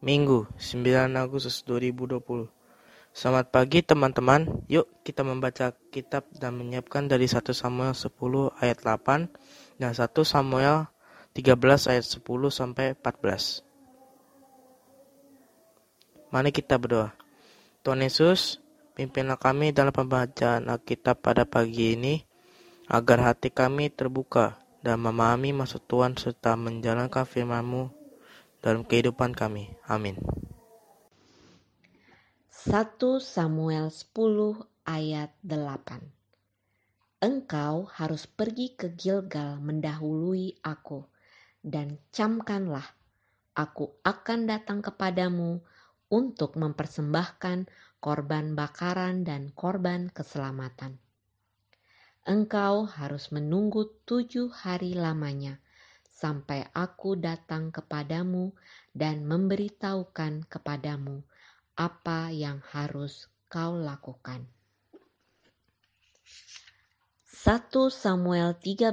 Minggu, 9 Agustus 2020. Selamat pagi teman-teman. Yuk kita membaca kitab dan menyiapkan dari 1 Samuel 10 ayat 8 dan 1 Samuel 13 ayat 10 sampai 14. Mari kita berdoa. Tuhan Yesus, pimpinlah kami dalam pembacaan Alkitab pada pagi ini agar hati kami terbuka dan memahami maksud Tuhan serta menjalankan firman-Mu dalam kehidupan kami. Amin. 1 Samuel 10 ayat 8 Engkau harus pergi ke Gilgal mendahului aku, dan camkanlah, aku akan datang kepadamu untuk mempersembahkan korban bakaran dan korban keselamatan. Engkau harus menunggu tujuh hari lamanya, sampai aku datang kepadamu dan memberitahukan kepadamu apa yang harus kau lakukan. 1 Samuel 13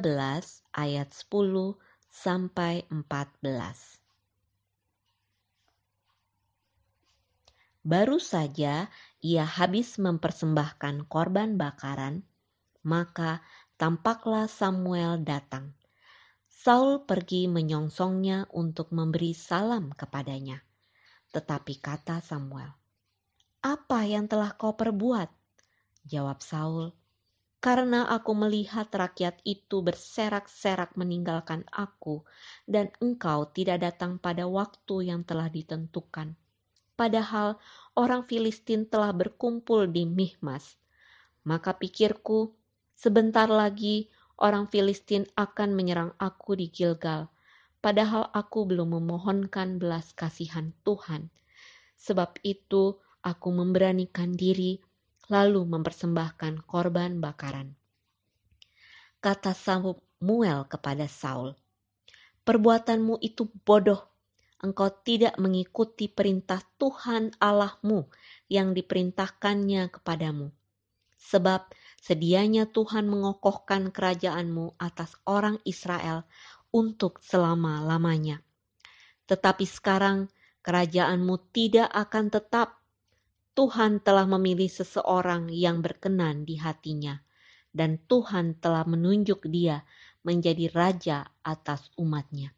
ayat 10 sampai 14. Baru saja ia habis mempersembahkan korban bakaran, maka tampaklah Samuel datang Saul pergi menyongsongnya untuk memberi salam kepadanya. Tetapi kata Samuel, "Apa yang telah kau perbuat?" Jawab Saul, "Karena aku melihat rakyat itu berserak-serak meninggalkan aku, dan engkau tidak datang pada waktu yang telah ditentukan. Padahal orang Filistin telah berkumpul di Mihmas. Maka pikirku, sebentar lagi orang Filistin akan menyerang aku di Gilgal, padahal aku belum memohonkan belas kasihan Tuhan. Sebab itu aku memberanikan diri lalu mempersembahkan korban bakaran. Kata Samuel kepada Saul, Perbuatanmu itu bodoh. Engkau tidak mengikuti perintah Tuhan Allahmu yang diperintahkannya kepadamu. Sebab Sedianya Tuhan mengokohkan kerajaanmu atas orang Israel untuk selama-lamanya. Tetapi sekarang kerajaanmu tidak akan tetap. Tuhan telah memilih seseorang yang berkenan di hatinya, dan Tuhan telah menunjuk dia menjadi raja atas umatnya.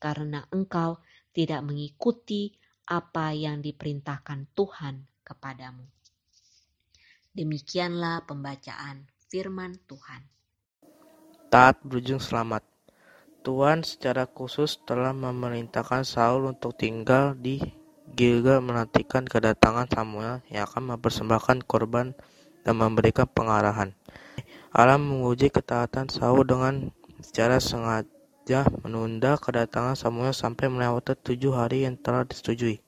Karena engkau tidak mengikuti apa yang diperintahkan Tuhan kepadamu. Demikianlah pembacaan firman Tuhan. Taat berujung selamat. Tuhan secara khusus telah memerintahkan Saul untuk tinggal di Gilgal menantikan kedatangan Samuel yang akan mempersembahkan korban dan memberikan pengarahan. Allah menguji ketaatan Saul dengan secara sengaja menunda kedatangan Samuel sampai melewati tujuh hari yang telah disetujui.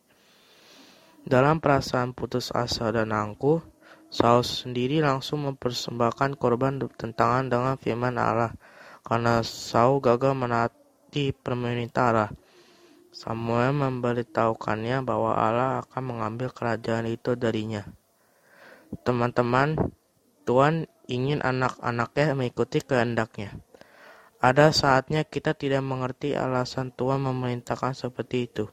Dalam perasaan putus asa dan angkuh, Saul sendiri langsung mempersembahkan korban tentangan dengan firman Allah karena Saul gagal menaati permintaan Allah. Samuel memberitahukannya bahwa Allah akan mengambil kerajaan itu darinya. Teman-teman, Tuhan ingin anak-anaknya mengikuti kehendaknya. Ada saatnya kita tidak mengerti alasan Tuhan memerintahkan seperti itu.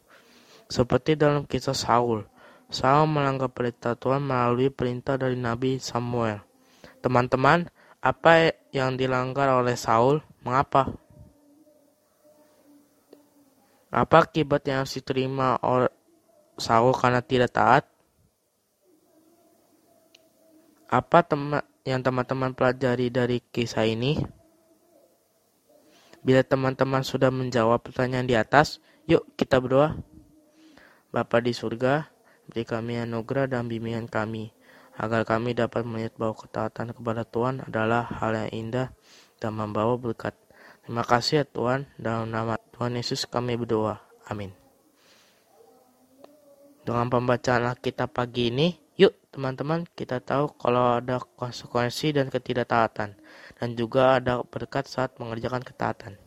Seperti dalam kisah Saul. Saul melanggar perintah Tuhan melalui perintah dari Nabi Samuel. Teman-teman, apa yang dilanggar oleh Saul? Mengapa? Apa akibat yang harus diterima oleh Saul karena tidak taat? Apa teman yang teman-teman pelajari dari kisah ini? Bila teman-teman sudah menjawab pertanyaan di atas, yuk kita berdoa. Bapa di surga, Beri kami anugerah dan bimbingan kami, agar kami dapat melihat bahwa ketaatan kepada Tuhan adalah hal yang indah dan membawa berkat. Terima kasih ya Tuhan, dalam nama Tuhan Yesus kami berdoa. Amin. Dengan pembacaan Alkitab pagi ini, yuk teman-teman kita tahu kalau ada konsekuensi dan ketidaktaatan, dan juga ada berkat saat mengerjakan ketaatan.